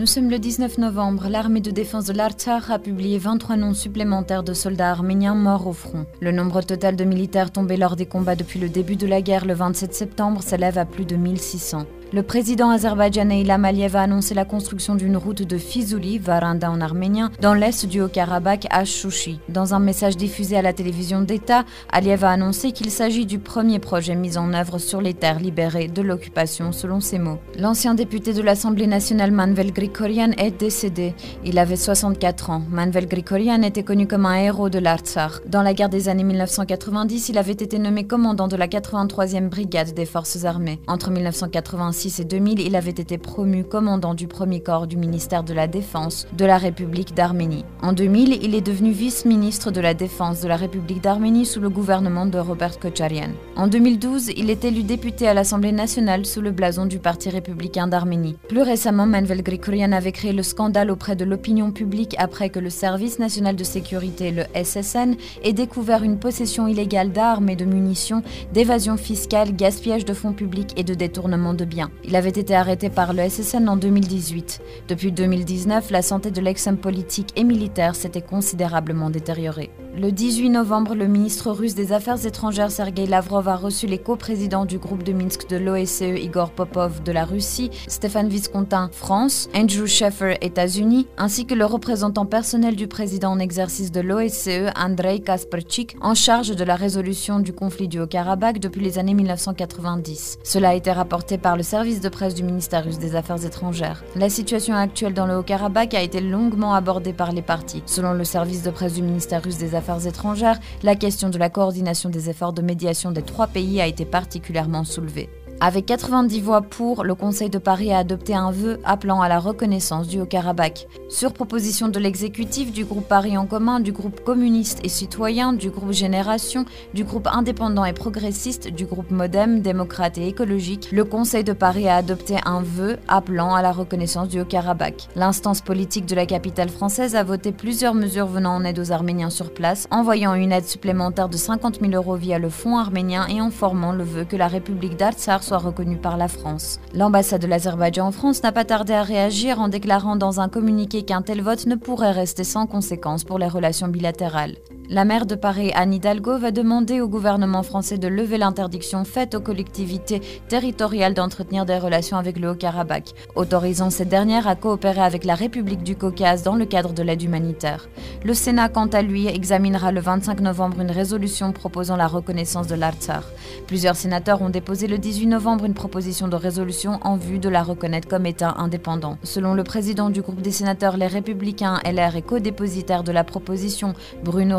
Nous sommes le 19 novembre. L'armée de défense de l'Artsakh a publié 23 noms supplémentaires de soldats arméniens morts au front. Le nombre total de militaires tombés lors des combats depuis le début de la guerre le 27 septembre s'élève à plus de 1600. Le président azerbaïdjanais Ilham Aliyev a annoncé la construction d'une route de Fizuli, Varinda en arménien, dans l'est du Haut-Karabakh à Chouchi. Dans un message diffusé à la télévision d'État, Aliyev a annoncé qu'il s'agit du premier projet mis en œuvre sur les terres libérées de l'occupation, selon ses mots. L'ancien député de l'Assemblée nationale Manvel Grigorian est décédé. Il avait 64 ans. Manvel Grigorian était connu comme un héros de l'Artsar. Dans la guerre des années 1990, il avait été nommé commandant de la 83e brigade des forces armées. Entre 1986 et 2000, il avait été promu commandant du premier corps du ministère de la Défense de la République d'Arménie. En 2000, il est devenu vice-ministre de la Défense de la République d'Arménie sous le gouvernement de Robert Kocharian. En 2012, il est élu député à l'Assemblée nationale sous le blason du Parti républicain d'Arménie. Plus récemment, Manvel Grigorian avait créé le scandale auprès de l'opinion publique après que le Service national de sécurité, le SSN, ait découvert une possession illégale d'armes et de munitions, d'évasion fiscale, gaspillage de fonds publics et de détournement de biens. Il avait été arrêté par le SSN en 2018. Depuis 2019, la santé de l'ex-homme politique et militaire s'était considérablement détériorée. Le 18 novembre, le ministre russe des Affaires étrangères Sergei Lavrov a reçu les co-présidents du groupe de Minsk de l'OSCE Igor Popov de la Russie, Stéphane Viscontin France, Andrew Sheffer États-Unis, ainsi que le représentant personnel du président en exercice de l'OSCE Andrei Kasperchik en charge de la résolution du conflit du Haut-Karabakh depuis les années 1990. Cela a été rapporté par le service de presse du ministère russe des Affaires étrangères. La situation actuelle dans le Haut-Karabakh a été longuement abordée par les partis. Selon le service de presse du ministère russe des Affaires Affaires étrangères, la question de la coordination des efforts de médiation des trois pays a été particulièrement soulevée. Avec 90 voix pour, le Conseil de Paris a adopté un vœu appelant à la reconnaissance du Haut-Karabakh. Sur proposition de l'exécutif, du groupe Paris en commun, du groupe communiste et citoyen, du groupe Génération, du groupe indépendant et progressiste, du groupe Modem, démocrate et écologique, le Conseil de Paris a adopté un vœu appelant à la reconnaissance du Haut-Karabakh. L'instance politique de la capitale française a voté plusieurs mesures venant en aide aux Arméniens sur place, envoyant une aide supplémentaire de 50 000 euros via le Fonds arménien et en formant le vœu que la République d'Artsar soit reconnue par la France. L'ambassade de l'Azerbaïdjan en France n'a pas tardé à réagir en déclarant dans un communiqué qu'un tel vote ne pourrait rester sans conséquence pour les relations bilatérales. La maire de Paris, Anne Hidalgo, va demander au gouvernement français de lever l'interdiction faite aux collectivités territoriales d'entretenir des relations avec le Haut-Karabakh, autorisant ces dernières à coopérer avec la République du Caucase dans le cadre de l'aide humanitaire. Le Sénat, quant à lui, examinera le 25 novembre une résolution proposant la reconnaissance de l'Artsar. Plusieurs sénateurs ont déposé le 18 novembre une proposition de résolution en vue de la reconnaître comme État indépendant. Selon le président du groupe des sénateurs Les Républicains, LR et co-dépositaire de la proposition, Bruno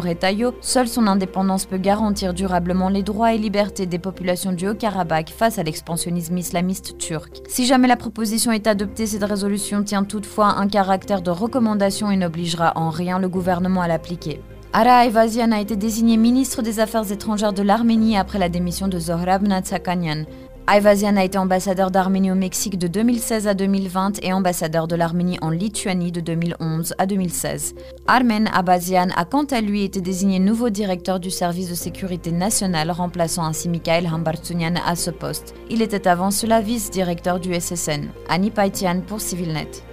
Seule son indépendance peut garantir durablement les droits et libertés des populations du Haut-Karabakh face à l'expansionnisme islamiste turc. Si jamais la proposition est adoptée, cette résolution tient toutefois un caractère de recommandation et n'obligera en rien le gouvernement à l'appliquer. Ara Evasian a été désigné ministre des Affaires étrangères de l'Arménie après la démission de Zohrab Natsakanyan. Ayvazyan a été ambassadeur d'Arménie au Mexique de 2016 à 2020 et ambassadeur de l'Arménie en Lituanie de 2011 à 2016. Armen Abazian a quant à lui été désigné nouveau directeur du service de sécurité nationale, remplaçant ainsi Mikhail Hambartsunian à ce poste. Il était avant cela vice-directeur du SSN. Annie Paitian pour CivilNet.